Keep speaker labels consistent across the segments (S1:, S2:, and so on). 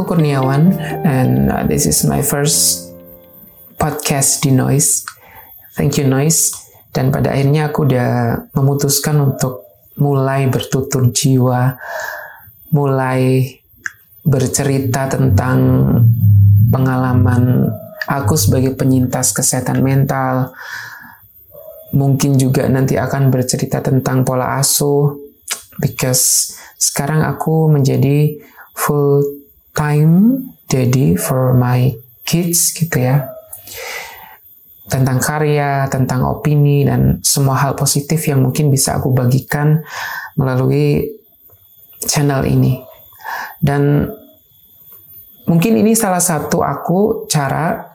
S1: Aku Kurniawan and uh, this is my first podcast di Noise. Thank you Noise. Dan pada akhirnya aku udah memutuskan untuk mulai bertutur jiwa, mulai bercerita tentang pengalaman aku sebagai penyintas kesehatan mental. Mungkin juga nanti akan bercerita tentang pola asuh because sekarang aku menjadi full time daddy for my kids gitu ya tentang karya, tentang opini dan semua hal positif yang mungkin bisa aku bagikan melalui channel ini. Dan mungkin ini salah satu aku cara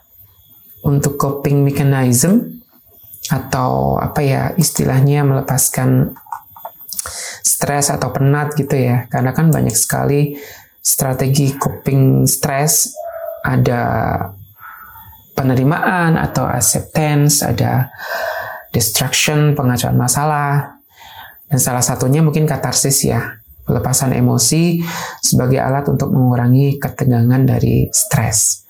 S1: untuk coping mechanism atau apa ya istilahnya melepaskan stres atau penat gitu ya. Karena kan banyak sekali strategi coping stres ada penerimaan atau acceptance, ada distraction, pengacauan masalah, dan salah satunya mungkin katarsis ya, pelepasan emosi sebagai alat untuk mengurangi ketegangan dari stres.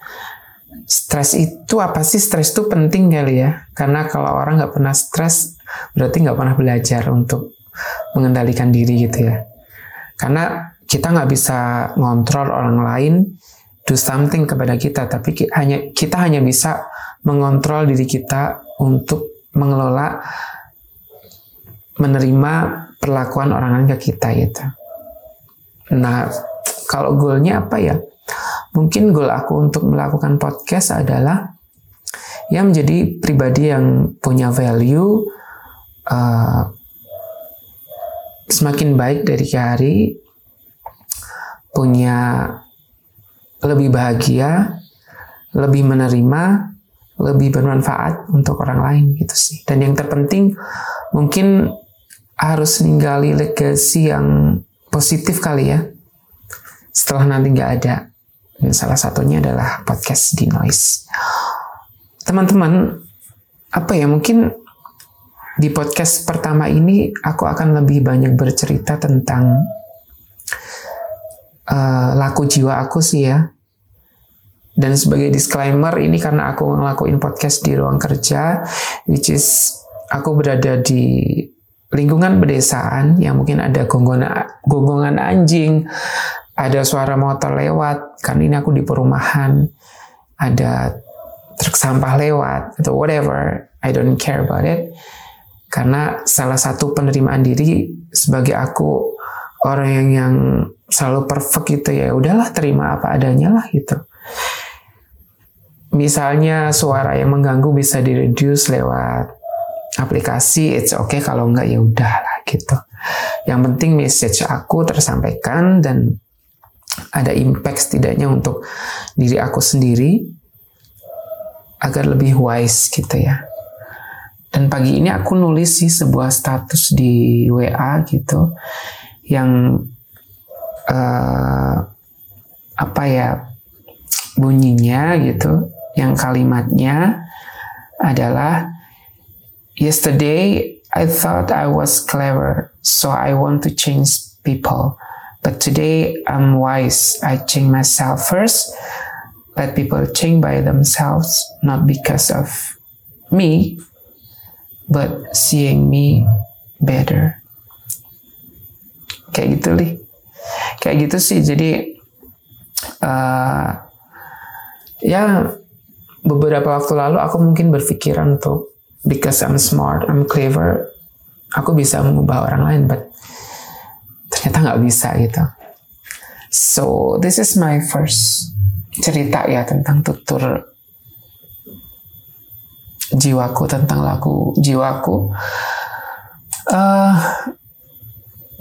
S1: Stres itu apa sih? Stres itu penting kali ya, karena kalau orang nggak pernah stres, berarti nggak pernah belajar untuk mengendalikan diri gitu ya. Karena kita nggak bisa ngontrol orang lain do something kepada kita, tapi hanya kita hanya bisa mengontrol diri kita untuk mengelola menerima perlakuan orang lain ke kita gitu. Nah, kalau goalnya apa ya? Mungkin goal aku untuk melakukan podcast adalah ya menjadi pribadi yang punya value uh, semakin baik dari ke hari punya lebih bahagia, lebih menerima, lebih bermanfaat untuk orang lain gitu sih. Dan yang terpenting mungkin harus ninggali legacy yang positif kali ya. Setelah nanti nggak ada. Dan salah satunya adalah podcast di Noise. Teman-teman, apa ya mungkin di podcast pertama ini aku akan lebih banyak bercerita tentang uh, laku jiwa aku sih ya. Dan sebagai disclaimer ini karena aku ngelakuin podcast di ruang kerja, which is aku berada di lingkungan pedesaan yang mungkin ada gonggongan, gonggongan anjing, ada suara motor lewat, kan ini aku di perumahan, ada truk sampah lewat, atau whatever, I don't care about it. Karena salah satu penerimaan diri sebagai aku orang yang yang selalu perfect gitu ya. Udahlah terima apa adanya lah gitu. Misalnya suara yang mengganggu bisa di reduce lewat aplikasi it's okay. Kalau enggak ya udahlah gitu. Yang penting message aku tersampaikan dan ada impact setidaknya untuk diri aku sendiri agar lebih wise gitu ya. Dan pagi ini aku nulis sih sebuah status di WA gitu yang uh, apa ya bunyinya gitu yang kalimatnya adalah yesterday I thought I was clever so I want to change people. But today I'm wise. I change myself first. Let people change by themselves not because of me but seeing me better. Kayak gitu nih kayak gitu sih. Jadi uh, ya beberapa waktu lalu aku mungkin berpikiran untuk because I'm smart I'm clever aku bisa mengubah orang lain but ternyata nggak bisa gitu. So this is my first cerita ya tentang tutur jiwaku tentang lagu jiwaku. Uh,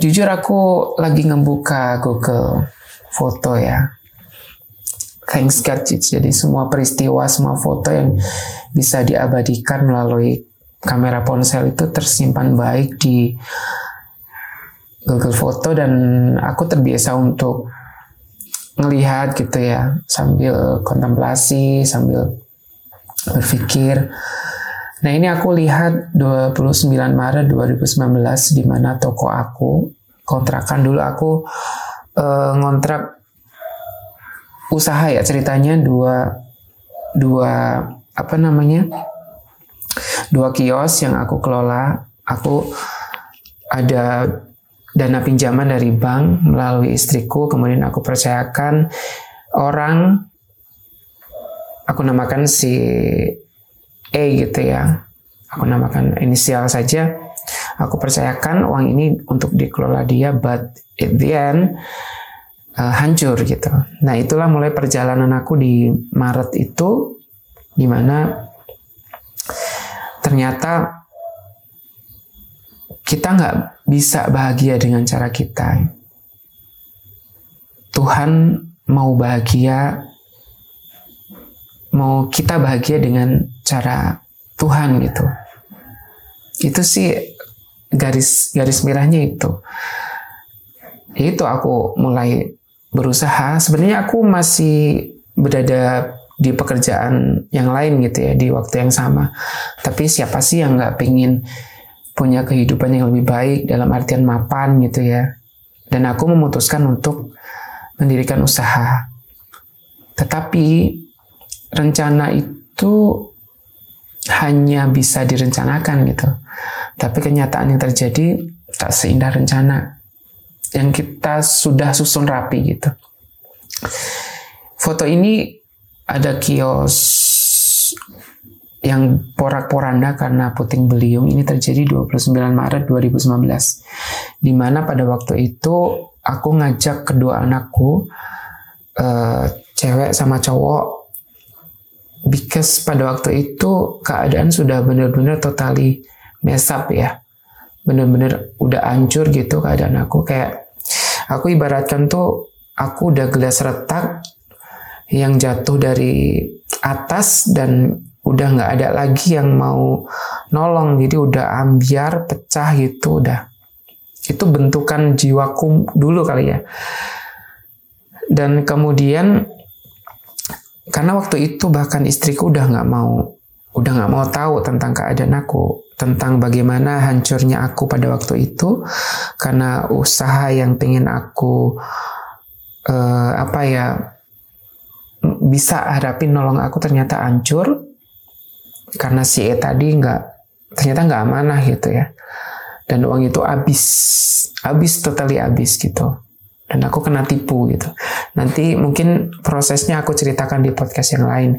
S1: jujur aku lagi ngebuka Google foto ya. Thanks God, jadi semua peristiwa, semua foto yang bisa diabadikan melalui kamera ponsel itu tersimpan baik di Google Foto dan aku terbiasa untuk ngelihat gitu ya sambil kontemplasi, sambil berpikir Nah ini aku lihat 29 Maret 2019 di mana toko aku kontrakan dulu aku uh, ngontrak usaha ya ceritanya dua dua apa namanya dua kios yang aku kelola. Aku ada dana pinjaman dari bank melalui istriku kemudian aku percayakan orang aku namakan si E gitu ya. Aku namakan inisial saja. Aku percayakan uang ini untuk dikelola dia but at the end uh, hancur gitu. Nah itulah mulai perjalanan aku di Maret itu di mana ternyata kita nggak bisa bahagia dengan cara kita. Tuhan mau bahagia mau kita bahagia dengan cara Tuhan gitu. Itu sih garis garis merahnya itu. Itu aku mulai berusaha. Sebenarnya aku masih berada di pekerjaan yang lain gitu ya di waktu yang sama. Tapi siapa sih yang nggak pengen punya kehidupan yang lebih baik dalam artian mapan gitu ya. Dan aku memutuskan untuk mendirikan usaha. Tetapi rencana itu hanya bisa direncanakan gitu. Tapi kenyataan yang terjadi tak seindah rencana yang kita sudah susun rapi gitu. Foto ini ada kios yang porak-poranda karena puting beliung ini terjadi 29 Maret 2019 di mana pada waktu itu aku ngajak kedua anakku uh, cewek sama cowok because pada waktu itu keadaan sudah benar-benar totally mess up ya. Benar-benar udah hancur gitu keadaan aku. Kayak aku ibaratkan tuh aku udah gelas retak yang jatuh dari atas dan udah nggak ada lagi yang mau nolong. Jadi udah ambiar pecah gitu udah. Itu bentukan jiwaku dulu kali ya. Dan kemudian karena waktu itu bahkan istriku udah nggak mau udah nggak mau tahu tentang keadaan aku tentang bagaimana hancurnya aku pada waktu itu. Karena usaha yang pengen aku uh, apa ya bisa hadapin nolong aku ternyata hancur. Karena si E tadi nggak ternyata nggak amanah gitu ya. Dan uang itu habis habis totally habis gitu dan aku kena tipu gitu. Nanti mungkin prosesnya aku ceritakan di podcast yang lain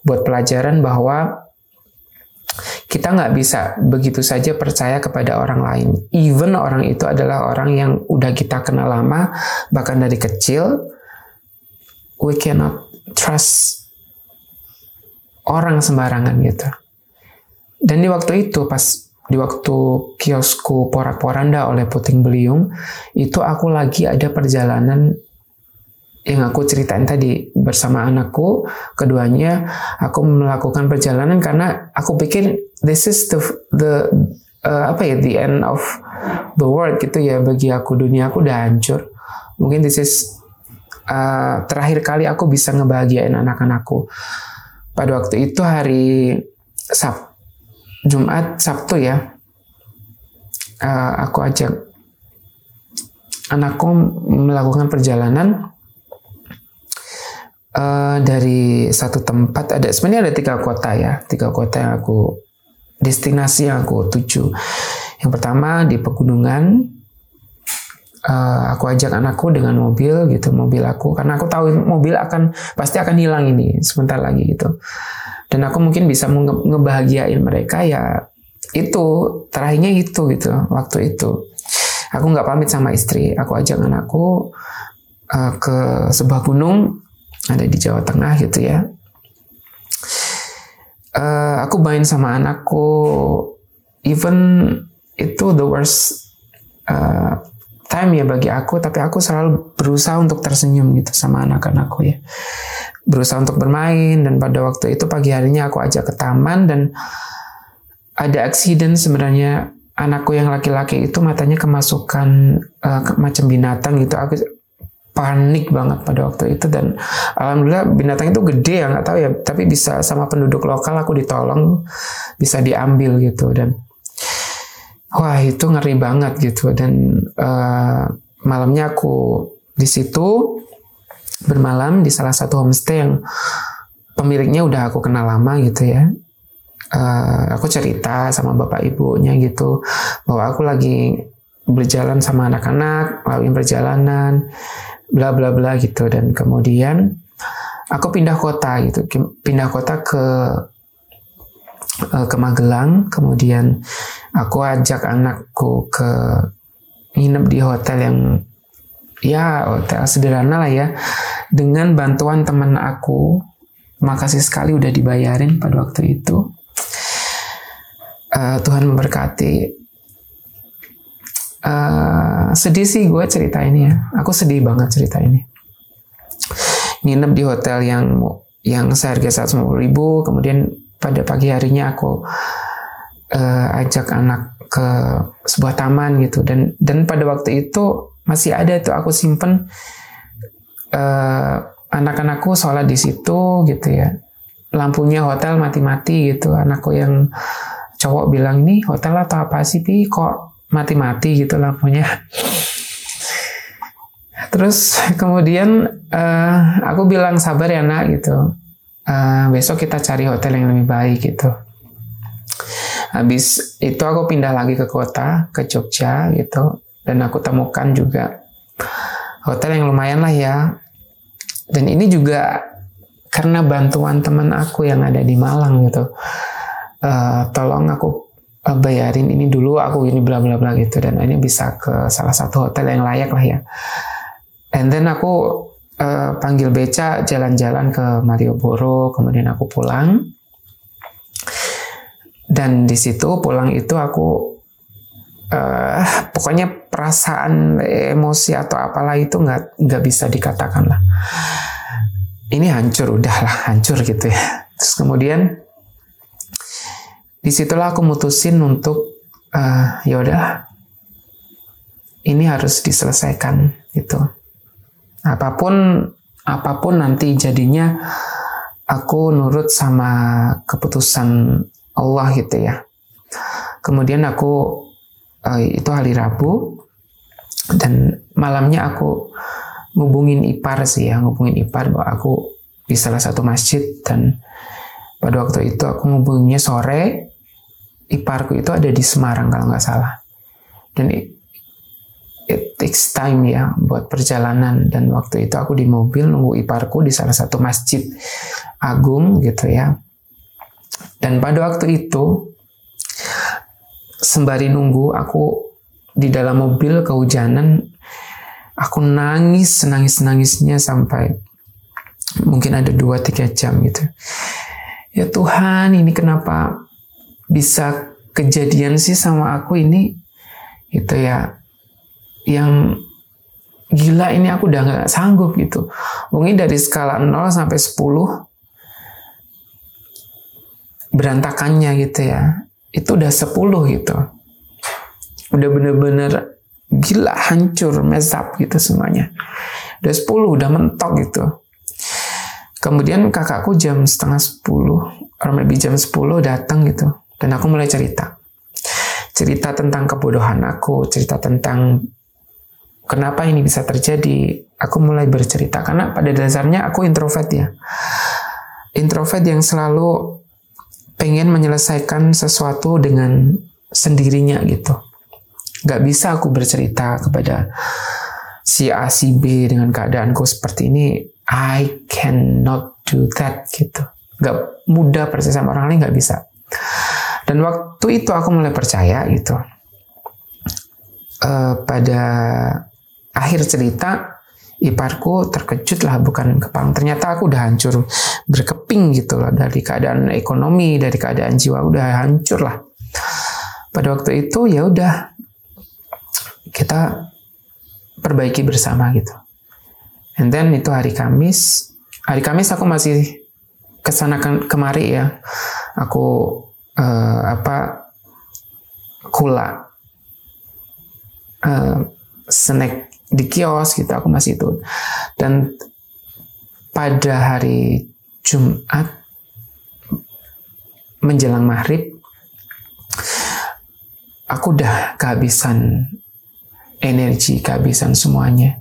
S1: buat pelajaran bahwa kita nggak bisa begitu saja percaya kepada orang lain. Even orang itu adalah orang yang udah kita kenal lama, bahkan dari kecil, we cannot trust orang sembarangan gitu. Dan di waktu itu pas di waktu kiosku porak-poranda oleh puting beliung itu aku lagi ada perjalanan yang aku ceritain tadi bersama anakku. Keduanya aku melakukan perjalanan karena aku pikir this is the the uh, apa ya the end of the world gitu ya bagi aku. Dunia aku udah hancur. Mungkin this is uh, terakhir kali aku bisa ngebahagiain anak-anakku. Pada waktu itu hari Sabtu Jumat Sabtu ya. Uh, aku ajak anakku melakukan perjalanan uh, dari satu tempat ada sebenarnya ada tiga kota ya. Tiga kota yang aku destinasi yang aku tuju. Yang pertama di pegunungan. Uh, aku ajak anakku dengan mobil gitu mobil aku. Karena aku tahu mobil akan pasti akan hilang ini sebentar lagi gitu dan aku mungkin bisa ngebahagiain mereka ya itu terakhirnya itu gitu waktu itu. Aku nggak pamit sama istri aku ajak anakku uh, ke sebuah gunung ada di Jawa Tengah gitu ya. Uh, aku main sama anakku even itu the worst uh, time ya bagi aku tapi aku selalu berusaha untuk tersenyum gitu sama anak-anakku ya berusaha untuk bermain dan pada waktu itu pagi harinya aku ajak ke taman dan ada accident sebenarnya. Anakku yang laki-laki itu matanya kemasukan uh, macam binatang gitu. Aku panik banget pada waktu itu dan alhamdulillah binatang itu gede ya nggak tahu ya. Tapi bisa sama penduduk lokal aku ditolong bisa diambil gitu. Dan wah itu ngeri banget gitu. Dan uh, malamnya aku di situ bermalam di salah satu homestay yang pemiliknya udah aku kenal lama gitu ya. Uh, aku cerita sama bapak ibunya gitu bahwa aku lagi berjalan sama anak-anak, lalu perjalanan, bla bla bla gitu dan kemudian aku pindah kota gitu, pindah kota ke uh, ke Magelang, kemudian aku ajak anakku ke nginep di hotel yang ya hotel sederhana lah ya. Dengan bantuan teman aku makasih sekali udah dibayarin pada waktu itu. Uh, Tuhan memberkati. Uh, sedih sih gue cerita ini ya. Aku sedih banget cerita ini. Nginep di hotel yang yang seharga 150 ribu kemudian pada pagi harinya aku uh, ajak anak ke sebuah taman gitu. Dan dan pada waktu itu masih ada tuh aku simpen uh, anak-anakku sholat di situ gitu ya. Lampunya hotel mati-mati gitu. Anakku yang cowok bilang ini hotel atau apa sih pi? Kok mati-mati gitu lampunya? Terus kemudian uh, aku bilang sabar ya nak gitu. Uh, besok kita cari hotel yang lebih baik gitu. Habis itu aku pindah lagi ke kota ke Jogja gitu dan aku temukan juga hotel yang lumayan lah ya. Dan ini juga karena bantuan teman aku yang ada di Malang gitu. Uh, tolong aku uh, bayarin ini dulu aku ini bla bla bla gitu. Dan ini bisa ke salah satu hotel yang layak lah ya. And then aku uh, panggil beca jalan-jalan ke Malioboro kemudian aku pulang. Dan di situ pulang itu aku uh, pokoknya perasaan emosi atau apalah itu nggak nggak bisa dikatakan lah. Ini hancur udahlah hancur gitu ya. Terus kemudian di situlah aku mutusin untuk uh, ya udah ini harus diselesaikan gitu. Apa pun apa pun nanti jadinya aku nurut sama keputusan Allah gitu ya. Kemudian aku uh, itu hari Rabu dan malamnya aku ngubungin ipar sih ya ngubungin ipar bahwa aku di salah satu masjid dan pada waktu itu aku ngubunginnya sore iparku itu ada di Semarang kalau nggak salah. Dan it, it takes time ya buat perjalanan dan waktu itu aku di mobil nunggu iparku di salah satu masjid agung gitu ya. Dan pada waktu itu sembari nunggu aku di dalam mobil kehujanan aku nangis nangis nangisnya sampai mungkin ada dua tiga jam gitu. Ya Tuhan ini kenapa bisa kejadian sih sama aku ini? Itu ya. Yang gila ini aku udah nggak sanggup gitu. Mungkin dari skala 0 sampai 10 berantakannya gitu ya. Itu udah 10 gitu. Udah bener-bener gila hancur mezap gitu semuanya. Udah 10 udah mentok gitu. Kemudian kakakku jam setengah 10, or maybe jam 10 datang gitu. Dan aku mulai cerita. Cerita tentang kebodohan aku, cerita tentang kenapa ini bisa terjadi. Aku mulai bercerita karena pada dasarnya aku introvert ya. Introvert yang selalu pengen menyelesaikan sesuatu dengan sendirinya gitu. Gak bisa aku bercerita kepada si A, si B dengan keadaanku seperti ini. I cannot do that gitu. Gak mudah percaya sama orang lain gak bisa. Dan waktu itu aku mulai percaya gitu. Uh, pada akhir cerita iparku terkejut lah bukan kepang ternyata aku udah hancur berkeping gitu loh dari keadaan ekonomi dari keadaan jiwa udah hancur lah pada waktu itu ya udah kita perbaiki bersama gitu. And then itu hari Kamis. Hari Kamis aku masih ke sana kemari ya. Aku uh, apa kula uh, snack di kios gitu. Aku masih itu. Dan pada hari Jumat menjelang maghrib aku udah kehabisan energi kehabisan semuanya.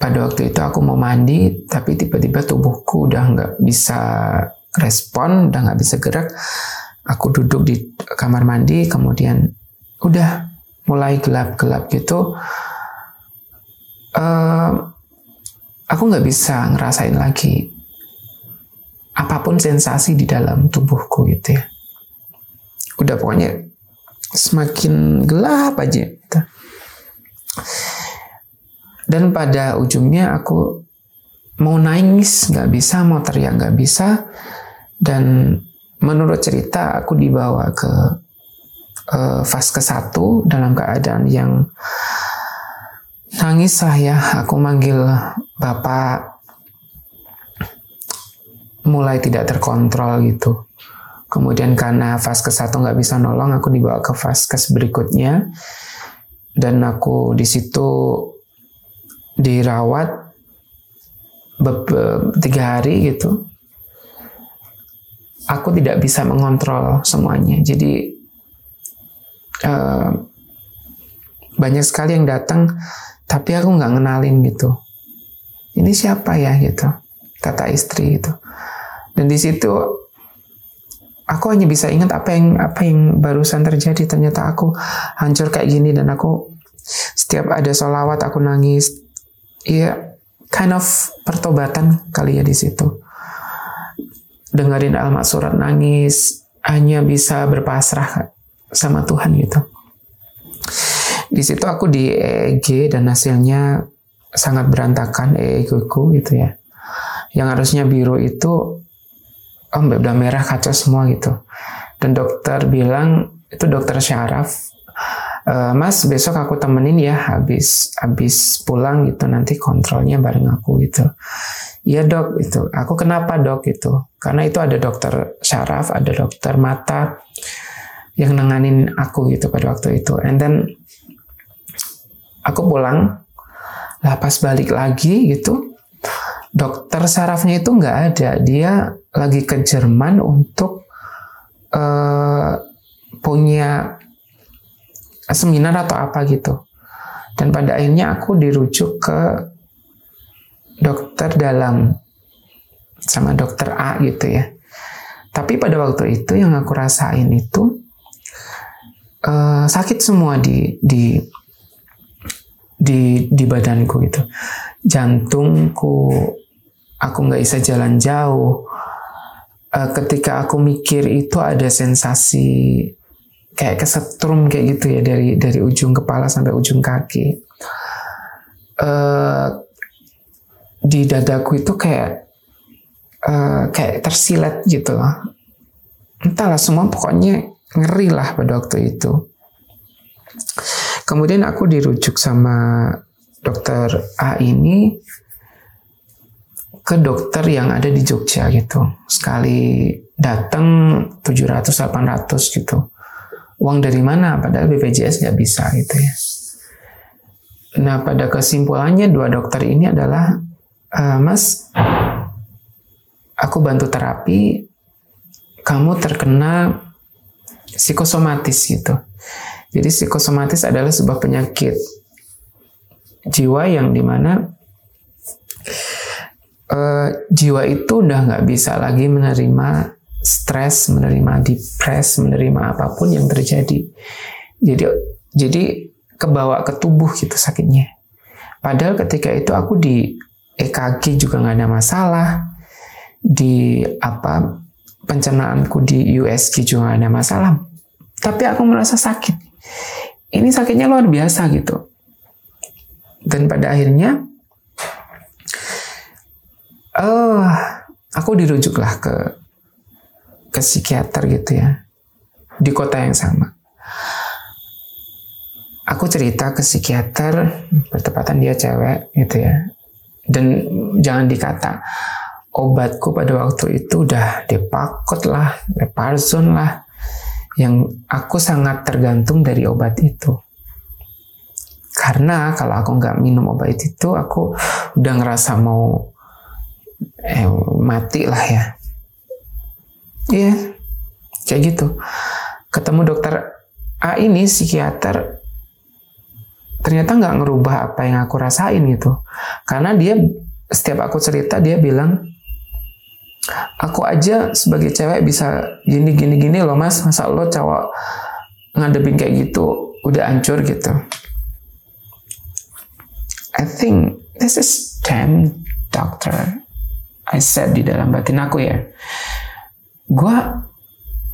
S1: Pada waktu itu aku mau mandi tapi tiba-tiba tubuhku udah nggak bisa respon udah nggak bisa gerak. Aku duduk di kamar mandi kemudian udah mulai gelap-gelap gitu. Uh, aku nggak bisa ngerasain lagi apa pun sensasi di dalam tubuhku gitu ya. Udah pokoknya semakin gelap aja. gitu. Dan pada ujungnya aku mau nangis nggak bisa, mau teriak nggak bisa. Dan menurut cerita aku dibawa ke uh, fase ke satu dalam keadaan yang nangis saya. Aku manggil bapak mulai tidak terkontrol gitu. Kemudian karena fase ke satu nggak bisa nolong, aku dibawa ke fase berikutnya dan aku di situ dirawat tiga hari gitu. Aku tidak bisa mengontrol semuanya. Jadi uh, banyak sekali yang datang tapi aku nggak ngenalin gitu. Ini siapa ya gitu kata istri gitu. Dan di situ aku hanya bisa ingat apa yang apa yang barusan terjadi ternyata aku hancur kayak gini dan aku setiap ada sholawat aku nangis ya kind of pertobatan kali ya di situ. Dengerin almat surat nangis, hanya bisa berpasrah sama Tuhan gitu. Di situ aku di EEG dan hasilnya sangat berantakan EEG ku gitu ya. Yang harusnya biru itu oh udah merah kacau semua gitu. Dan dokter bilang itu dokter syaraf uh, Mas besok aku temenin ya habis habis pulang gitu nanti kontrolnya bareng aku gitu. Iya dok itu. Aku kenapa dok itu? Karena itu ada dokter syaraf, ada dokter mata yang nenganin aku gitu pada waktu itu. And then aku pulang, lah pas balik lagi gitu, dokter sarafnya itu nggak ada. Dia lagi ke Jerman untuk uh, punya seminar atau apa gitu. Dan pada akhirnya aku dirujuk ke dokter dalam sama dokter A gitu ya. Tapi pada waktu itu yang aku rasain itu uh, sakit semua di di di di badanku itu. Jantungku, aku nggak bisa jalan jauh. Uh, ketika aku mikir itu ada sensasi kayak kesetrum kayak gitu ya dari dari ujung kepala sampai ujung kaki. Uh, di dadaku itu kayak uh, kayak tersilet gitu. Entahlah semua pokoknya ngeri lah pada waktu itu. Kemudian aku dirujuk sama dokter A ini ke dokter yang ada di Jogja gitu. Sekali datang 700 800 gitu uang dari mana padahal BPJS nggak bisa gitu ya. Nah pada kesimpulannya dua dokter ini adalah uh, Mas, aku bantu terapi, kamu terkena psikosomatis gitu. Jadi psikosomatis adalah sebuah penyakit jiwa yang di mana uh, jiwa itu udah nggak bisa lagi menerima stres, menerima depres, menerima apa pun yang terjadi. Jadi jadi kebawa ke tubuh gitu sakitnya. Padahal ketika itu aku di EKG juga nggak ada masalah, di apa pencernaanku di USG juga nggak ada masalah. Tapi aku merasa sakit. Ini sakitnya luar biasa gitu. Dan pada akhirnya, uh, aku dirujuklah ke ke psikiater gitu ya di kota yang sama. Aku cerita ke psikiater, bertepatan dia cewek gitu ya. Dan jangan dikata obatku pada waktu itu udah depakot lah, deparzon lah. Yang aku sangat tergantung dari obat itu. Karena kalau aku nggak minum obat itu, aku udah ngerasa mau eh, mati lah ya. Iya, kayak gitu. Ketemu dokter A ini psikiater ternyata nggak ngerubah apa yang aku rasain gitu karena dia setiap aku cerita dia bilang aku aja sebagai cewek bisa gini gini gini loh mas masa lo cowok ngadepin kayak gitu udah hancur gitu I think this is damn doctor I said di dalam batin aku ya. Gue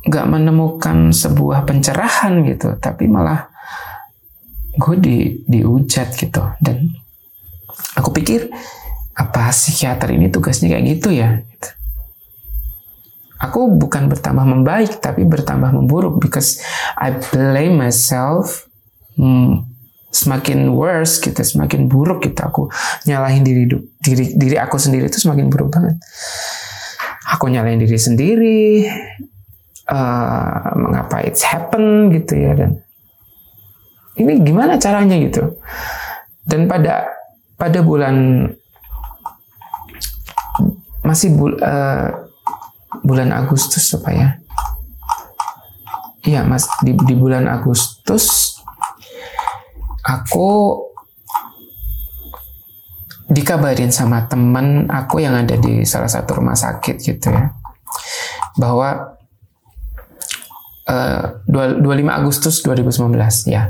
S1: gak menemukan sebuah pencerahan gitu tapi malah gue di diujat gitu. Dan aku pikir apa psikiater ini tugasnya kayak gitu ya? Aku bukan bertambah membaik tapi bertambah memburuk because I blame myself hmm, semakin worse gitu semakin buruk gitu aku nyalahin diri diri diri aku sendiri itu semakin buruk banget. Aku nyalahin diri sendiri uh, mengapa it's happen gitu ya dan ini gimana caranya gitu. Dan pada pada bulan masih bul, uh, bulan Agustus apa ya? Iya mas di, di bulan Agustus aku dikabarin sama teman aku yang ada di salah satu rumah sakit gitu ya bahwa uh, 25 Agustus 2019 ya.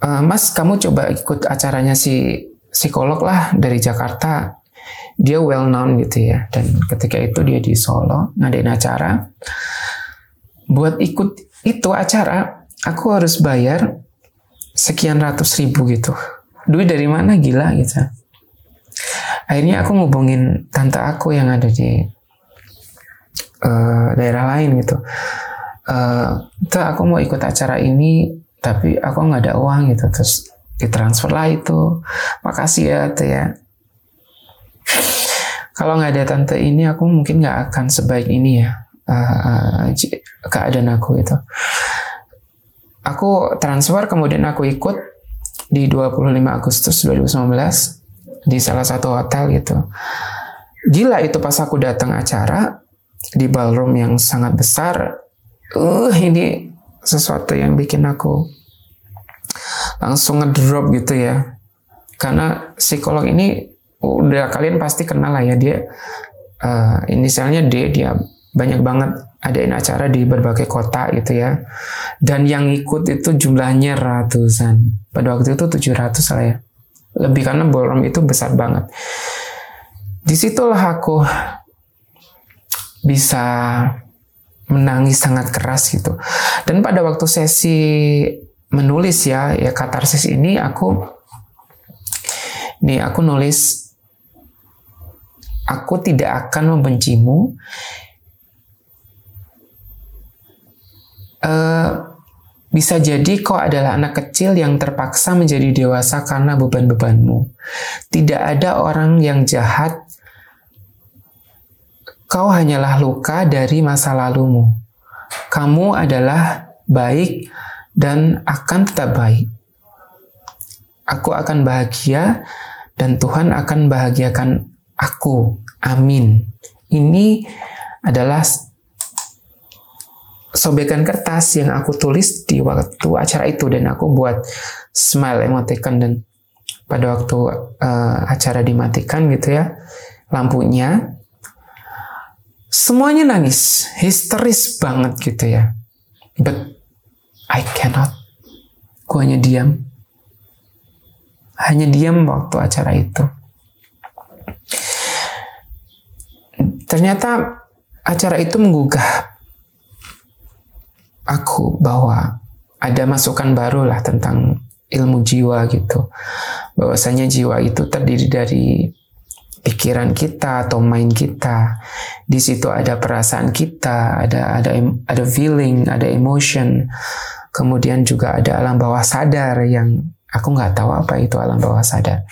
S1: Uh, Mas, kamu coba ikut acaranya si psikolog lah dari Jakarta. Dia well known gitu ya. Dan ketika itu dia di Solo ngadain acara. Buat ikut itu acara, aku harus bayar sekian ratus ribu gitu. Duit dari mana? Gila gitu. Akhirnya aku ngubungin tante aku yang ada di uh, daerah lain gitu. Uh, aku mau ikut acara ini tapi aku nggak ada uang gitu. Terus ditransfer lah itu. Makasih ya tuh ya. Kalau nggak ada tante ini aku mungkin nggak akan sebaik ini ya uh, uh, keadaan aku itu aku transfer kemudian aku ikut di 25 Agustus 2019 di salah satu hotel gitu. Gila itu pas aku datang acara di ballroom yang sangat besar. Uh ini sesuatu yang bikin aku langsung ngedrop gitu ya. Karena psikolog ini udah kalian pasti kenal lah ya dia uh, inisialnya D dia banyak banget adain acara di berbagai kota gitu ya dan yang ikut itu jumlahnya ratusan pada waktu itu 700 lah ya lebih karena ballroom itu besar banget di situlah aku bisa menangis sangat keras gitu. Dan pada waktu sesi menulis ya, ya katarsis ini aku nih aku nulis aku tidak akan membencimu. Uh, bisa jadi kau adalah anak kecil yang terpaksa menjadi dewasa karena beban-bebanmu. Tidak ada orang yang jahat Kau hanyalah luka dari masa lalumu. Kamu adalah baik dan akan tetap baik. Aku akan bahagia dan Tuhan akan bahagiakan aku. Amin. Ini adalah sobekan kertas yang aku tulis di waktu acara itu dan aku buat smile emoticon dan pada waktu uh, acara dimatikan gitu ya lampunya Semuanya nangis, histeris banget gitu ya. But I cannot. Gue hanya diam. Hanya diam waktu acara itu. Ternyata acara itu menggugah aku bahwa ada masukan baru lah tentang ilmu jiwa gitu. Bahwasanya jiwa itu terdiri dari pikiran kita atau mind kita. Di situ ada perasaan kita, ada ada ada feeling, ada emotion. Kemudian juga ada alam bawah sadar yang aku nggak tahu apa itu alam bawah sadar.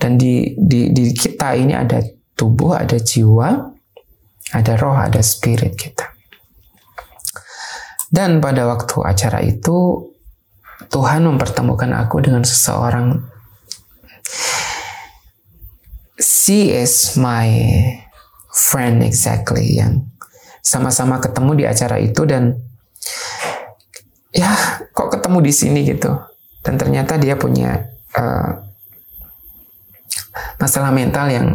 S1: Dan di, di di kita ini ada tubuh, ada jiwa, ada roh, ada spirit kita. Dan pada waktu acara itu Tuhan mempertemukan aku dengan seseorang. She is my friend exactly yang sama-sama ketemu di acara itu dan ya kok ketemu di sini? gitu. Dan ternyata dia punya uh, masalah mental yang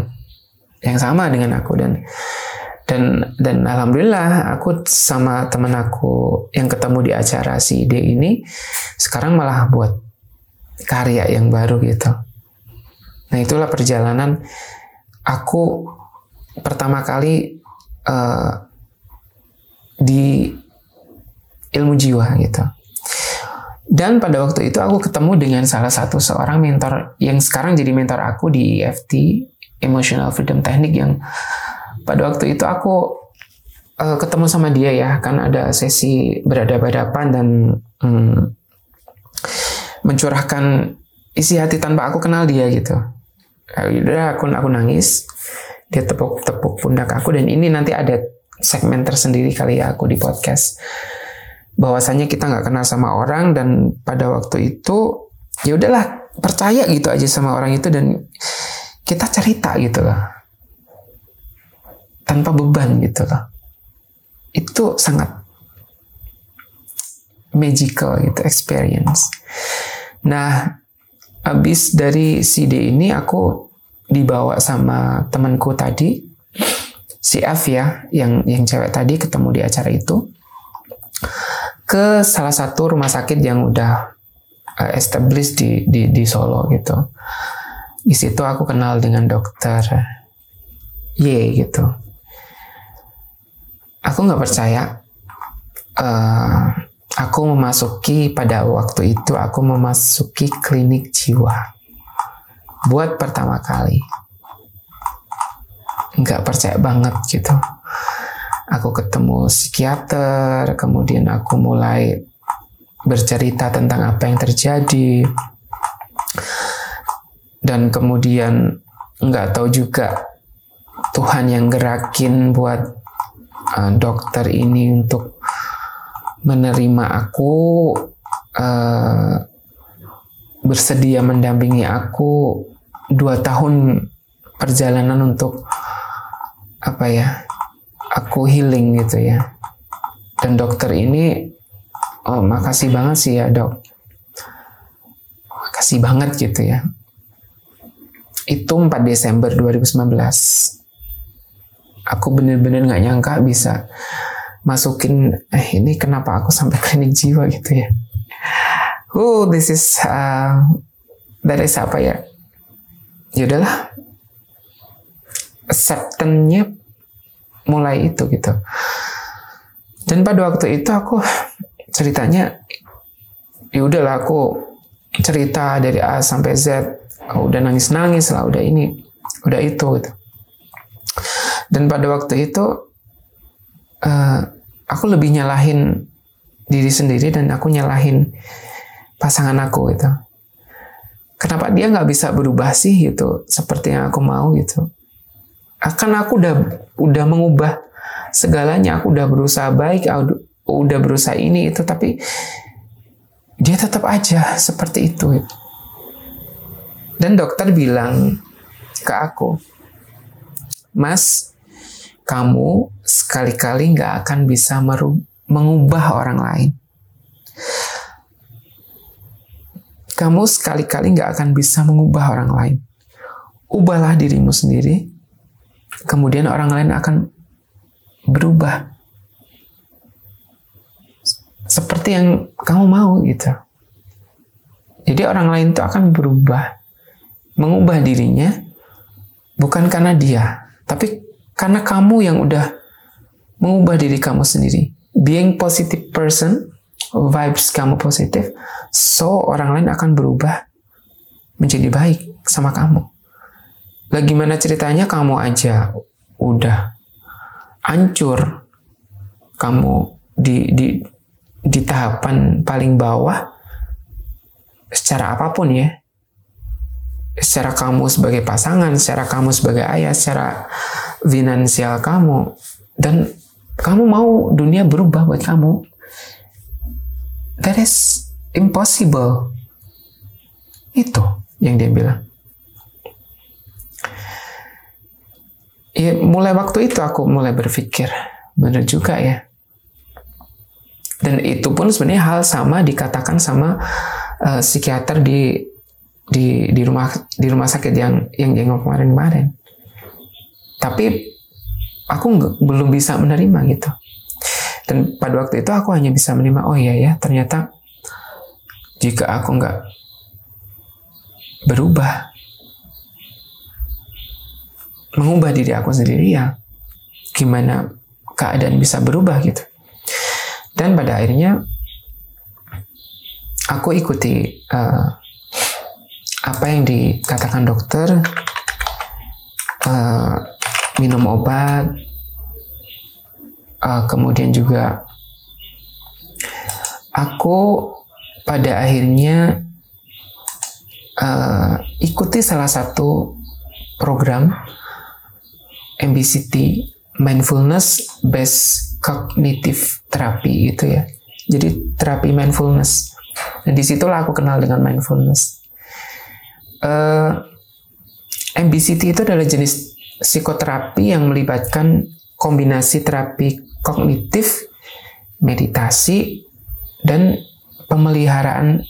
S1: yang sama dengan aku dan dan dan alhamdulillah aku sama teman aku yang ketemu di acara si D ini sekarang malah buat karya yang baru gitu. Nah itulah perjalanan aku pertama kali uh, di ilmu jiwa gitu. Dan pada waktu itu aku ketemu dengan salah satu seorang mentor yang sekarang jadi mentor aku di EFT Emotional Freedom Technique yang pada waktu itu aku uh, ketemu sama dia ya kan ada sesi berhadapan-hadapan dan hmm, mencurahkan isi hati tanpa aku kenal dia gitu. Ya udah aku aku nangis dia tepuk-tepuk pundak aku dan ini nanti ada segmen tersendiri kali ya aku di podcast bahwasanya kita nggak kenal sama orang dan pada waktu itu ya udahlah percaya gitu aja sama orang itu dan kita cerita gitu loh tanpa beban gitu loh itu sangat magical gitu experience nah abis dari CD ini aku dibawa sama temanku tadi si F ya yang yang cewek tadi ketemu di acara itu ke salah satu rumah sakit yang udah uh, established di, di di Solo gitu. Di situ aku kenal dengan dokter Y gitu. Aku nggak percaya. Uh, aku memasuki pada waktu itu aku memasuki klinik jiwa buat pertama kali. Nggak percaya banget gitu aku ketemu psikiater, kemudian aku mulai bercerita tentang apa yang terjadi, dan kemudian nggak tahu juga Tuhan yang gerakin buat uh, dokter ini untuk menerima aku, uh, bersedia mendampingi aku dua tahun perjalanan untuk apa ya aku healing gitu ya. Dan dokter ini, oh makasih banget sih ya dok. Makasih banget gitu ya. Itu 4 Desember 2019. Aku bener-bener gak nyangka bisa masukin, eh ini kenapa aku sampai klinik jiwa gitu ya. Oh, this is, uh, dari siapa ya? Yaudahlah, acceptance-nya mulai itu gitu dan pada waktu itu aku ceritanya ya udahlah aku cerita dari A sampai Z udah nangis nangis lah udah ini udah itu gitu dan pada waktu itu uh, aku lebih nyalahin diri sendiri dan aku nyalahin pasangan aku gitu. Kenapa dia nggak bisa berubah sih gitu seperti yang aku mau gitu? Akan aku udah udah mengubah segalanya aku udah berusaha baik aku udah berusaha ini itu tapi dia tetap aja seperti itu. Dan dokter bilang ke aku mas kamu sekali-kali nggak akan bisa mengubah orang lain. Kamu sekali-kali nggak akan bisa mengubah orang lain. Ubahlah dirimu sendiri kemudian orang lain akan berubah. Seperti yang kamu mau gitu. Jadi orang lain itu akan berubah, mengubah dirinya bukan karena dia, tapi karena kamu yang udah mengubah diri kamu sendiri. Being positive person, vibes kamu positif, so orang lain akan berubah menjadi baik sama kamu. Lah gimana ceritanya kamu aja udah hancur. Kamu di di di tahapan paling bawah secara apa pun ya. Secara kamu sebagai pasangan, secara kamu sebagai ayah, secara finansial kamu dan kamu mau dunia berubah buat kamu. That is impossible. Itu yang dia bilang. ya mulai waktu itu aku mulai berpikir benar juga ya dan itu pun sebenarnya hal sama dikatakan sama uh, psikiater di di di rumah di rumah sakit yang yang jenguk kemarin-kemarin. Tapi aku belum bisa menerima gitu. Dan pada waktu itu aku hanya bisa menerima, oh iya ya, ternyata jika aku nggak berubah, mengubah diri aku sendiri ya, gimana keadaan bisa berubah gitu. Dan pada akhirnya aku ikuti uh, apa yang dikatakan dokter, uh, minum obat, uh, kemudian juga aku pada akhirnya uh, ikuti salah satu program MBCT mindfulness based cognitive therapy itu ya. Jadi terapi mindfulness. Dan di situlah aku kenal dengan mindfulness. Uh, eh, MBCT itu adalah jenis psikoterapi yang melibatkan kombinasi terapi kognitif, meditasi, dan pemeliharaan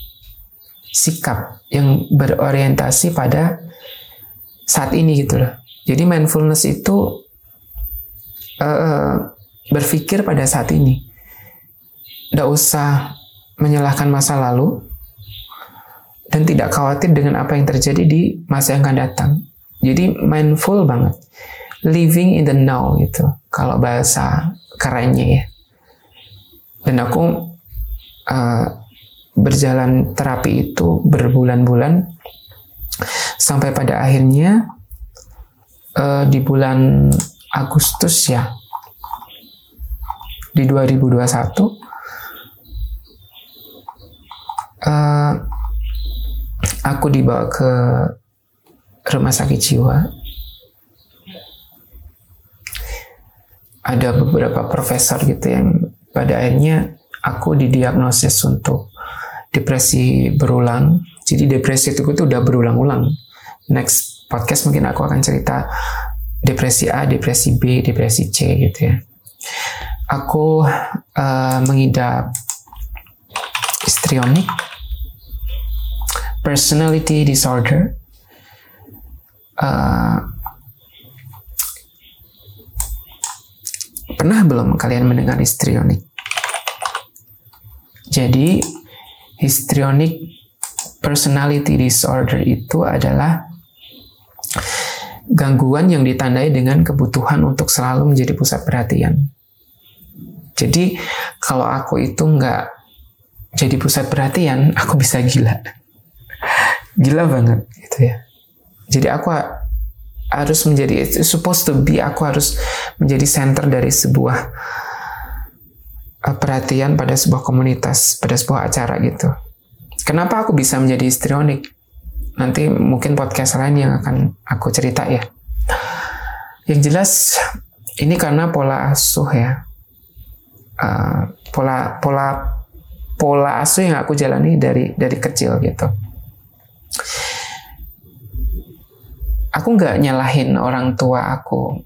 S1: sikap yang berorientasi pada saat ini gitu loh. Jadi mindfulness itu uh, berpikir pada saat ini. Tidak usah menyalahkan masa lalu dan tidak khawatir dengan apa yang terjadi di masa yang akan datang. Jadi mindful banget. Living in the now gitu. Kalau bahasa kerennya ya. Dan aku uh, berjalan terapi itu berbulan-bulan sampai pada akhirnya uh, di bulan Agustus ya di 2021 uh, aku dibawa ke rumah sakit jiwa ada beberapa profesor gitu yang pada akhirnya aku didiagnosis untuk depresi berulang. Jadi depresi itu tuh udah berulang-ulang. Next podcast mungkin aku akan cerita depresi A, depresi B, depresi C gitu ya. Aku uh, mengidap histrionic, personality disorder, uh, pernah belum kalian mendengar histrionic? Jadi histrionic personality disorder itu adalah gangguan yang ditandai dengan kebutuhan untuk selalu menjadi pusat perhatian. Jadi kalau aku itu nggak jadi pusat perhatian, aku bisa gila. Gila banget gitu ya. Jadi aku harus menjadi supposed to be aku harus menjadi center dari sebuah uh, perhatian pada sebuah komunitas, pada sebuah acara gitu. Kenapa aku bisa menjadi histrionik? Nanti mungkin podcast lain yang akan aku cerita ya. Yang jelas ini karena pola asuh ya. Uh, pola pola pola asuh yang aku jalani dari dari kecil gitu. Aku nggak nyalahin orang tua aku,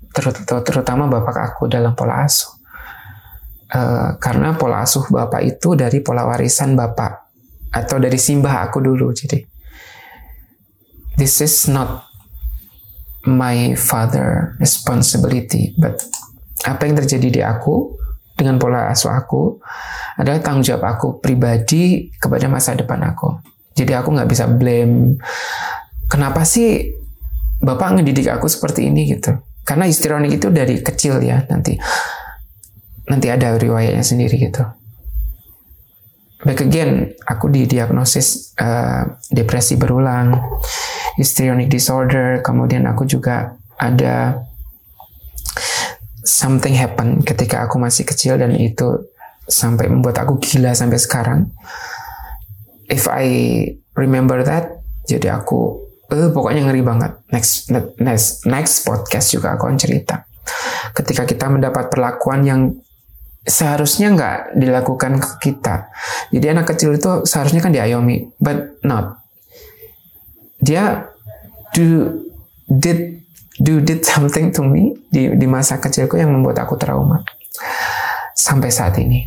S1: terutama bapak aku dalam pola asuh. Uh, karena pola asuh bapak itu dari pola warisan bapak atau dari simbah aku dulu. Jadi this is not my father responsibility. But apa yang terjadi di aku dengan pola asuh aku adalah tanggung jawab aku pribadi kepada masa depan aku. Jadi aku nggak bisa blame kenapa sih bapak ngedidik aku seperti ini gitu. Karena histrionik itu dari kecil ya nanti nanti ada riwayatnya sendiri gitu. Back again aku didiagnosis uh, depresi berulang histrionic disorder kemudian aku juga ada something happen ketika aku masih kecil dan itu sampai membuat aku gila sampai sekarang. If I remember that jadi aku eh pokoknya ngeri banget next next next podcast juga aku akan cerita ketika kita mendapat perlakuan yang seharusnya nggak dilakukan ke kita. Jadi anak kecil itu seharusnya kan diayomi, but not. Dia do did do did something to me di di masa kecilku yang membuat aku trauma sampai saat ini.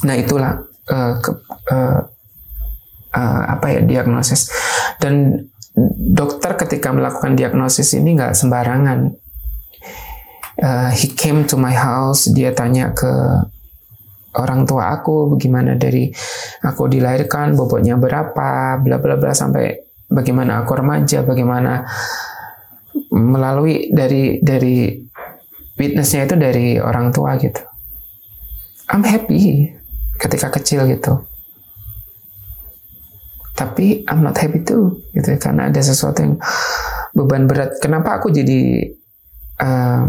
S1: Nah itulah uh, ke, uh, uh, apa ya diagnosis. Dan dokter ketika melakukan diagnosis ini nggak sembarangan. Uh, he came to my house dia tanya ke orang tua aku bagaimana dari aku dilahirkan bobotnya berapa bla bla bla sampai bagaimana aku remaja bagaimana melalui dari dari witnessnya itu dari orang tua gitu. I'm happy ketika kecil gitu tapi I'm not happy too gitu karena ada sesuatu yang beban berat kenapa aku jadi uh,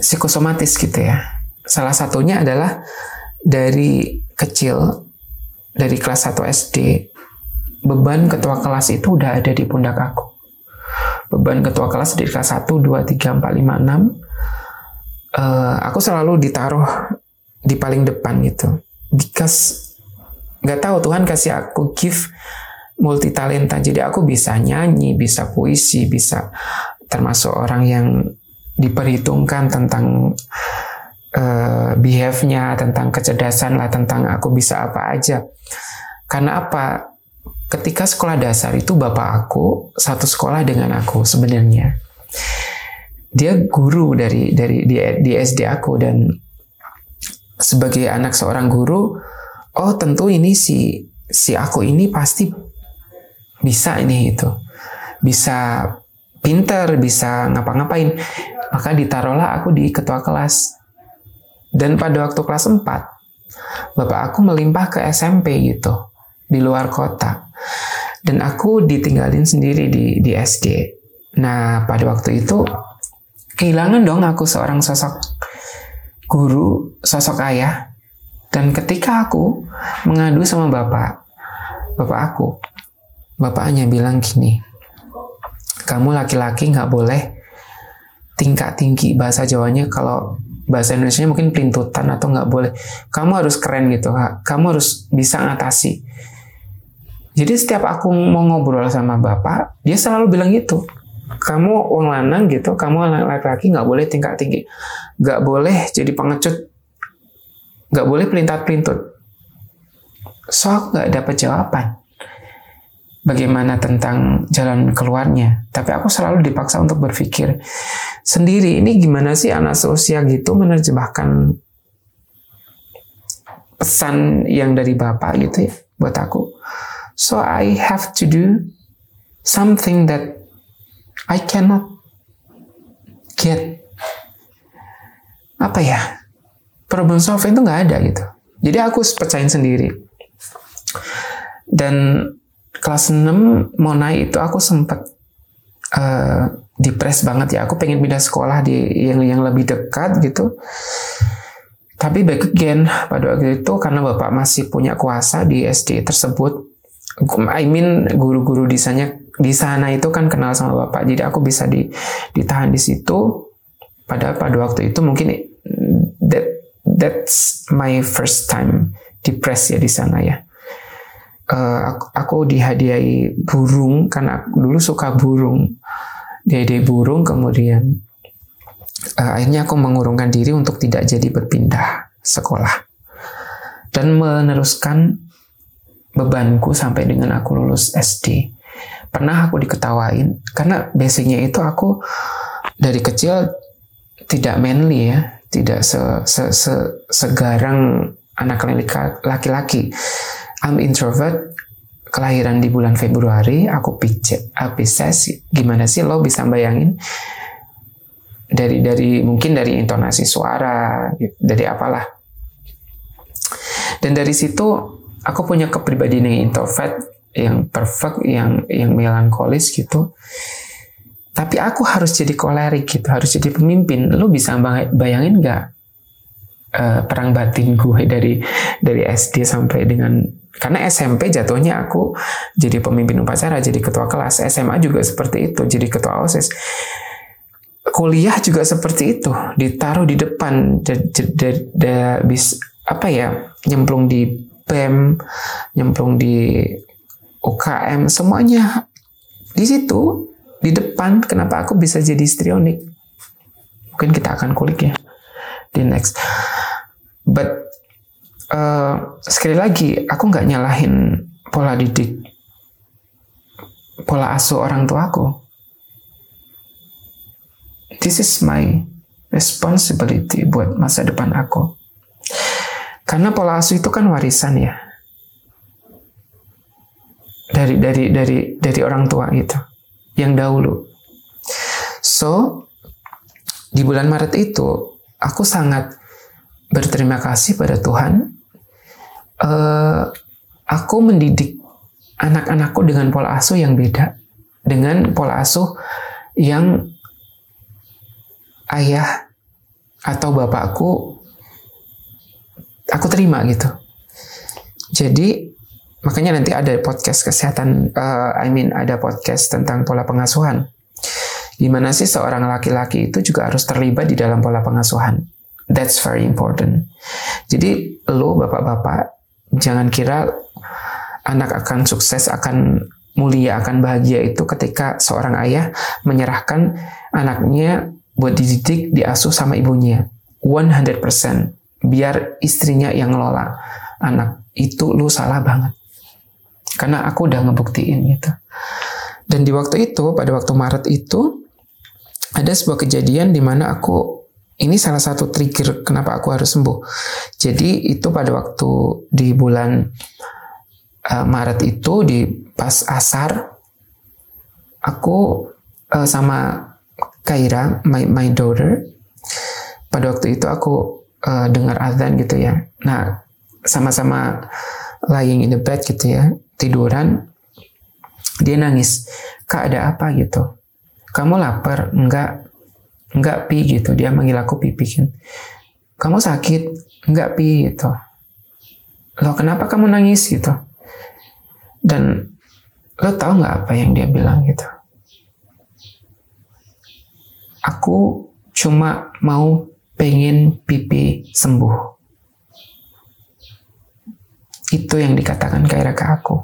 S1: psikosomatis gitu ya. Salah satunya adalah dari kecil, dari kelas 1 SD, beban ketua kelas itu udah ada di pundak aku. Beban ketua kelas dari kelas 1, 2, 3, 4, 5, 6, uh, aku selalu ditaruh di paling depan gitu. Because nggak tahu Tuhan kasih aku gift multi talenta jadi aku bisa nyanyi bisa puisi bisa termasuk orang yang diperhitungkan tentang uh, behave-nya, tentang kecerdasan lah, tentang aku bisa apa aja. Karena apa? Ketika sekolah dasar itu bapak aku satu sekolah dengan aku sebenarnya. Dia guru dari dari di, di SD aku dan sebagai anak seorang guru, oh tentu ini si si aku ini pasti bisa ini itu. Bisa pinter, bisa ngapa-ngapain maka ditaruhlah aku di ketua kelas. Dan pada waktu kelas 4, bapak aku melimpah ke SMP gitu, di luar kota. Dan aku ditinggalin sendiri di, di SD. Nah, pada waktu itu, kehilangan dong aku seorang sosok guru, sosok ayah. Dan ketika aku mengadu sama bapak, bapak aku, bapaknya bilang gini, kamu laki-laki nggak boleh tingkat tinggi bahasa Jawanya kalau bahasa Indonesia mungkin pelintutan atau nggak boleh. Kamu harus keren gitu kamu harus bisa ngatasi. Jadi setiap aku mau ngobrol sama bapak dia selalu bilang gitu kamu uang lanang gitu kamu laki-laki nggak boleh tingkat tinggi nggak boleh jadi pengecut nggak boleh pelintat pelintut so aku nggak dapat jawaban bagaimana tentang jalan keluarnya. Tapi aku selalu dipaksa untuk berpikir sendiri, ini gimana sih anak seusia gitu menerjemahkan pesan yang dari Bapak gitu ya buat aku. So I have to do something that I cannot get. Apa ya? Problem solving itu nggak ada gitu. Jadi aku percayain sendiri. Dan kelas 6 mau naik itu aku sempat uh, eh, depres banget ya. Aku pengen pindah sekolah di yang yang lebih dekat gitu. Tapi back again pada waktu itu karena bapak masih punya kuasa di SD tersebut. I mean guru-guru di sana di sana itu kan kenal sama bapak, jadi aku bisa di, ditahan di situ. Padahal pada waktu itu mungkin that's my first time depres ya di sana ya. Uh, aku, aku dihadiahi burung karena aku dulu suka burung. Dihadiahi burung kemudian uh, akhirnya aku mengurungkan diri untuk tidak jadi berpindah sekolah. Dan meneruskan bebanku sampai dengan aku lulus SD pernah aku diketawain karena basicnya itu aku dari kecil tidak manly ya tidak se, se, se, segarang anak laki-laki I'm introvert, kelahiran di bulan Februari, aku pijet, Pisces, gimana sih lo bisa bayangin dari dari mungkin dari intonasi suara, gitu, dari apalah. Dan dari situ aku punya kepribadian yang introvert, yang perfect, yang yang melankolis gitu. Tapi aku harus jadi kolerik gitu, harus jadi pemimpin. Lo bisa bayangin nggak uh, perang batin gue dari dari SD sampai dengan karena SMP jatuhnya aku jadi pemimpin upacara, jadi ketua kelas. SMA juga seperti itu, jadi ketua OSIS. Kuliah juga seperti itu, ditaruh di depan, bis apa ya, nyemplung di BEM, nyemplung di UKM, semuanya di situ, di depan. Kenapa aku bisa jadi histrionik? Mungkin kita akan kulik ya di next. But uh, sekali lagi aku nggak nyalahin pola didik pola asuh orang tua aku this is my responsibility buat masa depan aku karena pola asuh itu kan warisan ya dari dari dari dari orang tua itu yang dahulu so di bulan Maret itu aku sangat berterima kasih pada Tuhan uh, aku mendidik anak-anakku dengan pola asuh yang beda dengan pola asuh yang ayah atau bapakku aku terima gitu. Jadi makanya nanti ada podcast kesehatan, uh, I mean ada podcast tentang pola pengasuhan. Gimana sih seorang laki-laki itu juga harus terlibat di dalam pola pengasuhan. That's very important. Jadi lo bapak-bapak jangan kira anak akan sukses, akan mulia, akan bahagia itu ketika seorang ayah menyerahkan anaknya buat dididik, diasuh sama ibunya. 100%. Biar istrinya yang ngelola anak. Itu lu salah banget. Karena aku udah ngebuktiin gitu. Dan di waktu itu, pada waktu Maret itu, ada sebuah kejadian di mana aku ini salah satu trigger kenapa aku harus sembuh. Jadi itu pada waktu di bulan uh, Maret itu di pas asar aku uh, sama Kaira, my, my daughter, pada waktu itu aku uh, dengar azan gitu ya. Nah, sama-sama lying in the bed gitu ya, tiduran, dia nangis. Kak ada apa gitu? Kamu lapar? Enggak. Enggak pi gitu. Dia manggil aku pipi kan. Kamu sakit? Enggak pi gitu. Loh kenapa kamu nangis gitu? Dan lo tahu nggak apa yang dia bilang gitu? Aku cuma mau pengen pipi sembuh. Itu yang dikatakan Kaira ke aku.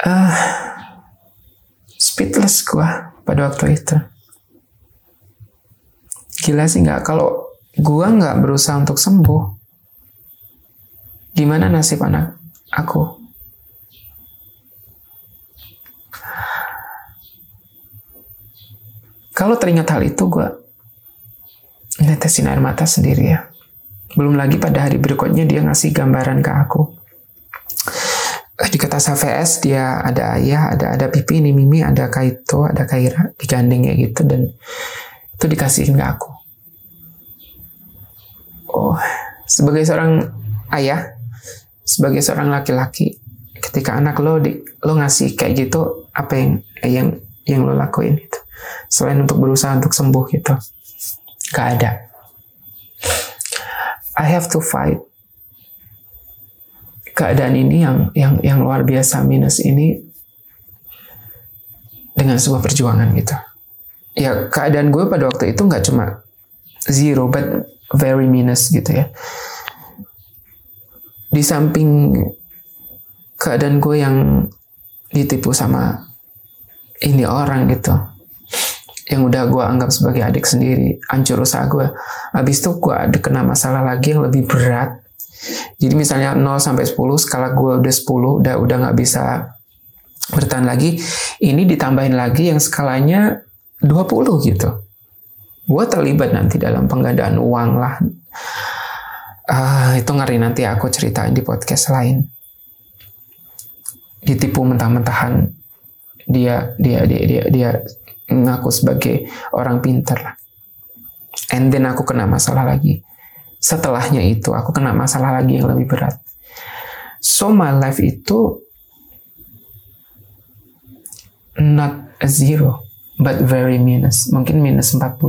S1: Uh, speechless gua pada waktu itu. Gila sih nggak kalau gua nggak berusaha untuk sembuh. Gimana nasib anak aku? Kalau teringat hal itu gue netesin air mata sendiri ya. Belum lagi pada hari berikutnya dia ngasih gambaran ke aku di kata VS dia ada ayah, ada ada pipi, ini Mimi, ada Kaito, ada Kaira, digandeng ya gitu dan itu dikasihin ke aku. Oh, sebagai seorang ayah, sebagai seorang laki-laki, ketika anak lo di, lo ngasih kayak gitu, apa yang yang yang lo lakuin itu? Selain untuk berusaha untuk sembuh gitu, gak ada. I have to fight keadaan ini yang yang yang luar biasa minus ini dengan sebuah perjuangan gitu. Ya keadaan gue pada waktu itu nggak cuma zero but very minus gitu ya. Di samping keadaan gue yang ditipu sama ini orang gitu yang udah gue anggap sebagai adik sendiri hancur usaha gue habis itu gue ada kena masalah lagi yang lebih berat jadi misalnya 0 sampai 10 skala gue udah 10 udah udah nggak bisa bertahan lagi. Ini ditambahin lagi yang skalanya 20 gitu. Gue terlibat nanti dalam penggandaan uang lah. Uh, itu ngeri nanti aku ceritain di podcast lain. Ditipu mentah-mentahan dia dia dia dia dia ngaku sebagai orang pinter. And then aku kena masalah lagi setelahnya itu aku kena masalah lagi yang lebih berat. So my life itu not a zero, but very minus. Mungkin minus 40.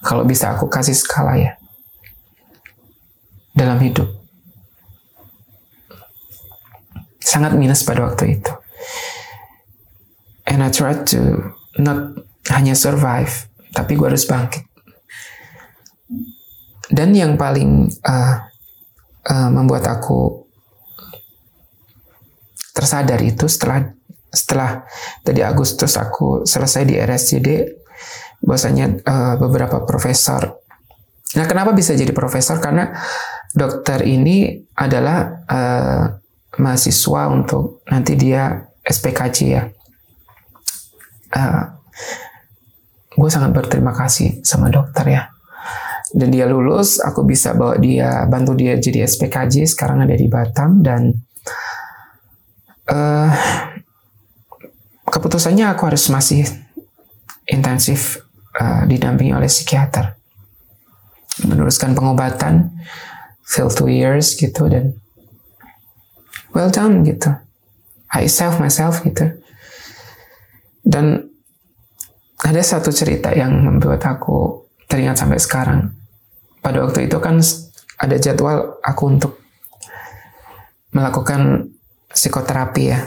S1: Kalau bisa aku kasih skala ya. Dalam hidup. Sangat minus pada waktu itu. And I tried to not hanya survive, tapi gue harus bangkit. Dan yang paling uh, uh, membuat aku tersadar itu setelah setelah tadi Agustus aku selesai di RSCD, bahwasanya uh, beberapa profesor Nah, kenapa bisa jadi profesor? Karena dokter ini adalah uh, mahasiswa untuk nanti dia SPKJ ya. Uh, gue sangat berterima kasih sama dokter ya. Dan dia lulus, aku bisa bawa dia, bantu dia jadi SPKJ. Sekarang ada di Batam dan uh, keputusannya aku harus masih intensif uh, didampingi oleh psikiater meneruskan pengobatan till two years gitu dan well done gitu I self myself gitu dan ada satu cerita yang membuat aku teringat sampai sekarang pada waktu itu kan ada jadwal aku untuk melakukan psikoterapi ya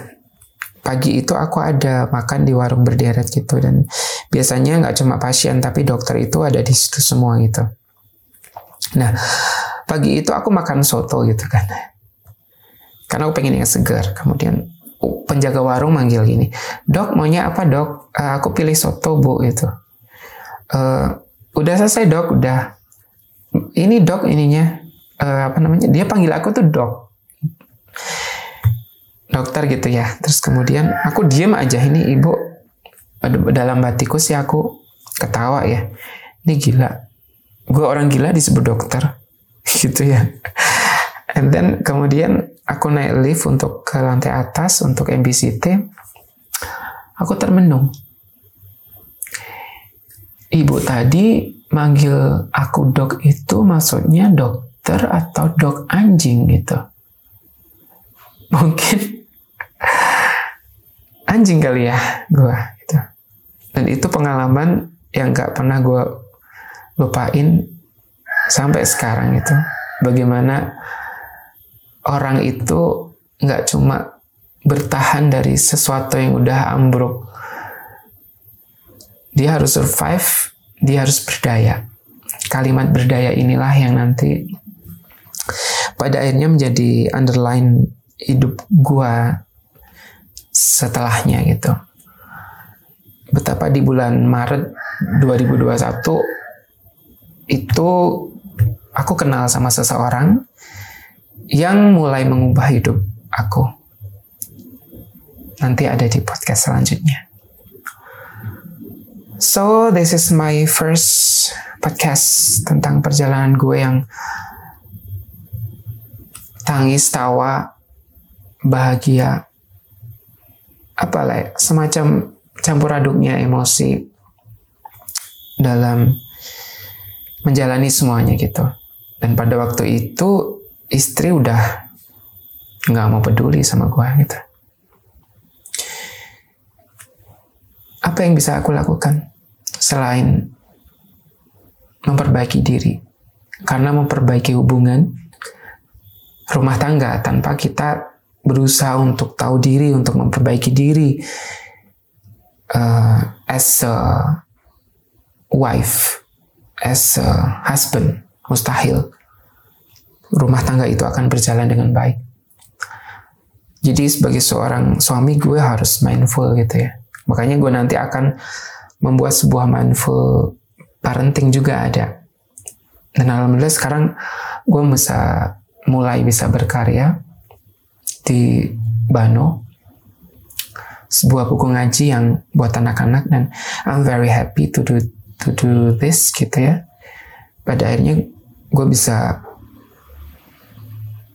S1: pagi itu aku ada makan di warung berderet gitu dan biasanya nggak cuma pasien tapi dokter itu ada di situ semua gitu Nah, pagi itu aku makan soto gitu kan. Karena aku pengen yang segar. Kemudian penjaga warung manggil gini, dok maunya apa dok? Uh, aku pilih soto bu gitu. Uh, udah selesai dok, udah. Ini dok ininya uh, apa namanya? Dia panggil aku tuh dok. Dokter gitu ya. Terus kemudian aku diem aja ini ibu dalam batiku sih aku ketawa ya. Ini gila gue orang gila disebut dokter gitu ya and then kemudian aku naik lift untuk ke lantai atas untuk MBCT aku termenung. Ibu tadi manggil aku dok itu maksudnya dokter atau dok anjing gitu. Mungkin anjing kali ya gue gitu. Dan itu pengalaman yang gak pernah gue lupain sampai sekarang itu. Bagaimana orang itu nggak cuma bertahan dari sesuatu yang udah ambruk. Dia harus survive dia harus berdaya. Kalimat berdaya inilah yang nanti pada akhirnya menjadi underline hidup gua setelahnya gitu. Betapa di bulan Maret 2021 itu aku kenal sama seseorang yang mulai mengubah hidup aku. Nanti ada di podcast selanjutnya. So, this is my first podcast tentang perjalanan gue yang tangis, tawa, bahagia, apa lah, semacam campur aduknya emosi dalam menjalani semuanya gitu. Dan pada waktu itu istri udah nggak mau peduli sama gue gitu. Apa yang bisa aku lakukan selain memperbaiki diri? Karena memperbaiki hubungan rumah tangga tanpa kita berusaha untuk tahu diri, untuk memperbaiki diri uh, as a wife as a husband mustahil rumah tangga itu akan berjalan dengan baik. Jadi sebagai seorang suami gue harus mindful gitu ya. Makanya gue nanti akan membuat sebuah mindful parenting juga ada. Dan alhamdulillah sekarang gue bisa mulai bisa berkarya di Bano sebuah buku ngaji yang buat anak-anak dan I'm very happy to do to do this gitu ya pada akhirnya gue bisa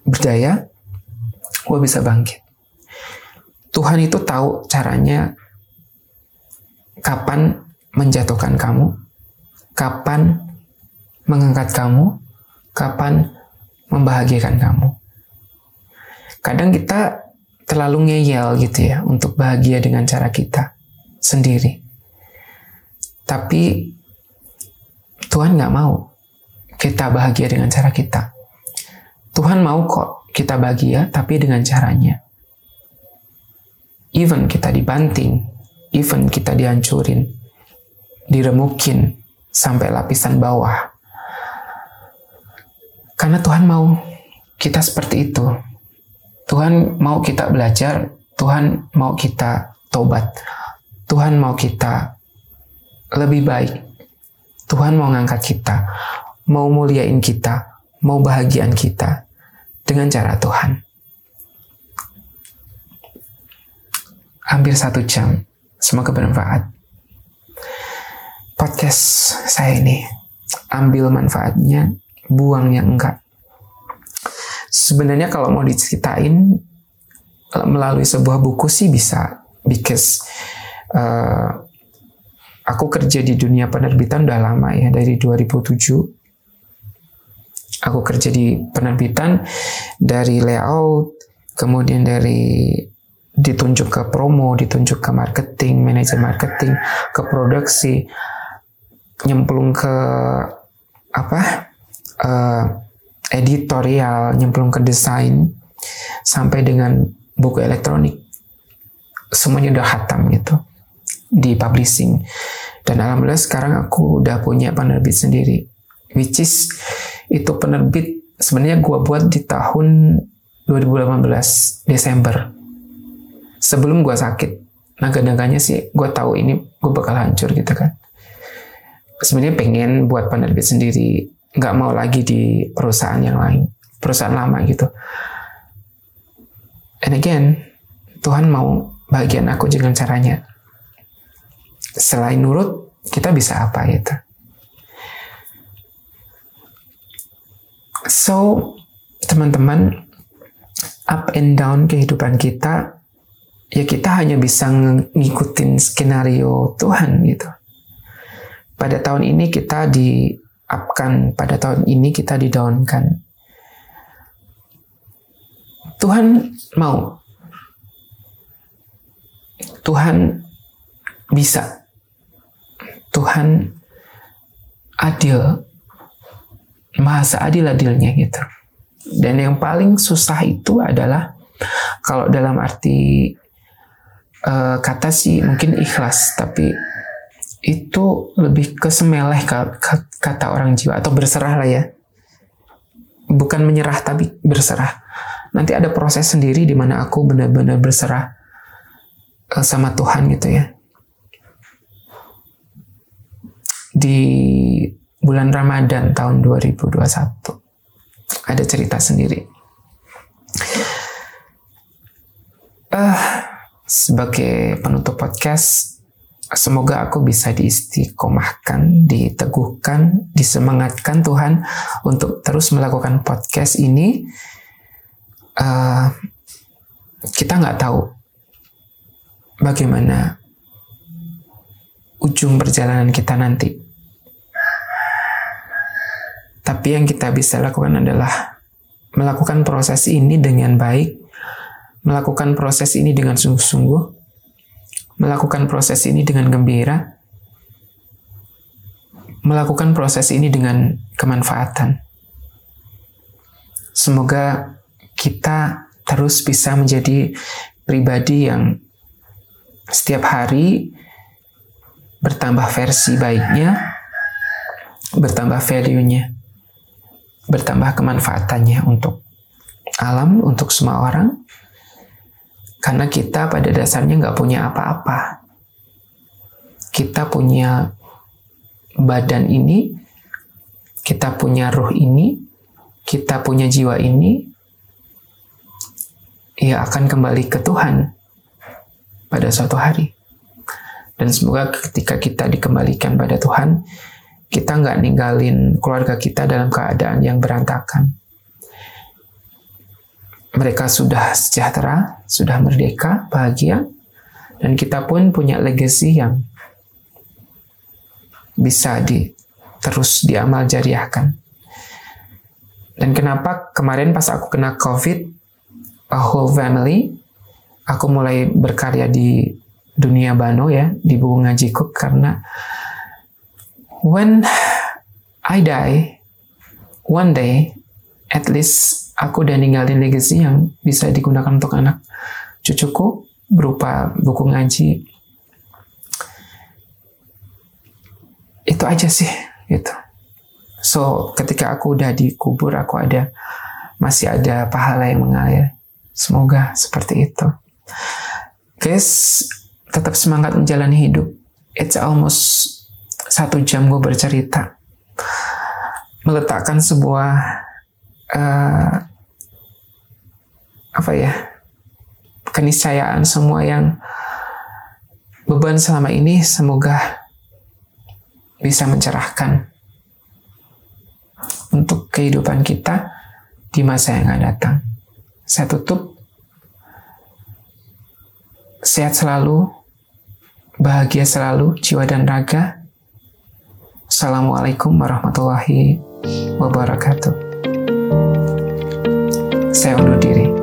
S1: berdaya gue bisa bangkit. Tuhan itu tahu caranya kapan menjatuhkan kamu kapan mengangkat kamu kapan membahagiakan kamu. Kadang kita terlalu ngeyel gitu ya untuk bahagia dengan cara kita sendiri. Tapi Tuhan nggak mau kita bahagia dengan cara kita. Tuhan mau kok kita bahagia, tapi dengan caranya. Even kita dibanting, even kita dihancurin, diremukin sampai lapisan bawah. Karena Tuhan mau kita seperti itu. Tuhan mau kita belajar, Tuhan mau kita tobat, Tuhan mau kita lebih baik, Tuhan mau ngangkat kita, mau muliain kita, mau bahagian kita dengan cara Tuhan. Hampir satu jam, semoga bermanfaat. Podcast saya ini, ambil manfaatnya, buang yang enggak. Sebenarnya kalau mau diceritain melalui sebuah buku sih bisa, because uh, aku kerja di dunia penerbitan udah lama ya dari 2007 aku kerja di penerbitan dari layout, kemudian dari ditunjuk ke promo, ditunjuk ke marketing, manajer marketing, ke produksi, nyemplung ke apa uh, editorial, nyemplung ke desain, sampai dengan buku elektronik, semuanya udah hatam gitu di publishing. Dan alhamdulillah sekarang aku udah punya penerbit sendiri, which is itu penerbit sebenarnya gue buat di tahun 2018 Desember. Sebelum gue sakit. Naga-naganya sih gue tahu ini gue bakal hancur gitu kan. Sebenarnya pengen buat penerbit sendiri. Nggak mau lagi di perusahaan yang lain. Perusahaan lama gitu. And again Tuhan mau bagian aku dengan caranya. Selain nurut kita bisa apa gitu So, teman-teman, up and down kehidupan kita, ya kita hanya bisa ngikutin skenario Tuhan gitu. Pada tahun ini kita di upkan, pada tahun ini kita di downkan. Tuhan mau. Tuhan bisa. Tuhan adil maha seadil-adilnya gitu. Dan yang paling susah itu adalah kalau dalam arti uh, kata sih mungkin ikhlas, tapi itu lebih ke semeleh kata orang jiwa atau berserah lah ya. Bukan menyerah tapi berserah. Nanti ada proses sendiri di mana aku benar-benar berserah uh, sama Tuhan gitu ya. Di bulan Ramadan tahun 2021. Ada cerita sendiri. Uh, sebagai penutup podcast, semoga aku bisa diistiqomahkan, diteguhkan, disemangatkan Tuhan untuk terus melakukan podcast ini. Uh, kita nggak tahu bagaimana ujung perjalanan kita nanti tapi yang kita bisa lakukan adalah melakukan proses ini dengan baik, melakukan proses ini dengan sungguh-sungguh, melakukan proses ini dengan gembira, melakukan proses ini dengan kemanfaatan. Semoga kita terus bisa menjadi pribadi yang setiap hari bertambah versi baiknya, bertambah value-nya bertambah kemanfaatannya untuk alam, untuk semua orang. Karena kita pada dasarnya nggak punya apa-apa. Kita punya badan ini, kita punya ruh ini, kita punya jiwa ini, ia akan kembali ke Tuhan pada suatu hari. Dan semoga ketika kita dikembalikan pada Tuhan, kita nggak ninggalin keluarga kita dalam keadaan yang berantakan. Mereka sudah sejahtera, sudah merdeka, bahagia, dan kita pun punya legacy yang bisa di terus diamal jariahkan. Dan kenapa kemarin pas aku kena COVID, a whole family, aku mulai berkarya di dunia Bano ya, di buku ngajiku karena when I die, one day, at least aku udah ninggalin legacy yang bisa digunakan untuk anak cucuku berupa buku ngaji. Itu aja sih, gitu. So, ketika aku udah dikubur, aku ada masih ada pahala yang mengalir. Semoga seperti itu. Guys, tetap semangat menjalani hidup. It's almost satu jam gue bercerita. meletakkan sebuah uh, apa ya keniscayaan semua yang beban selama ini semoga bisa mencerahkan untuk kehidupan kita di masa yang akan datang. Saya tutup sehat selalu, bahagia selalu jiwa dan raga. Assalamualaikum warahmatullahi wabarakatuh. Saya undur diri.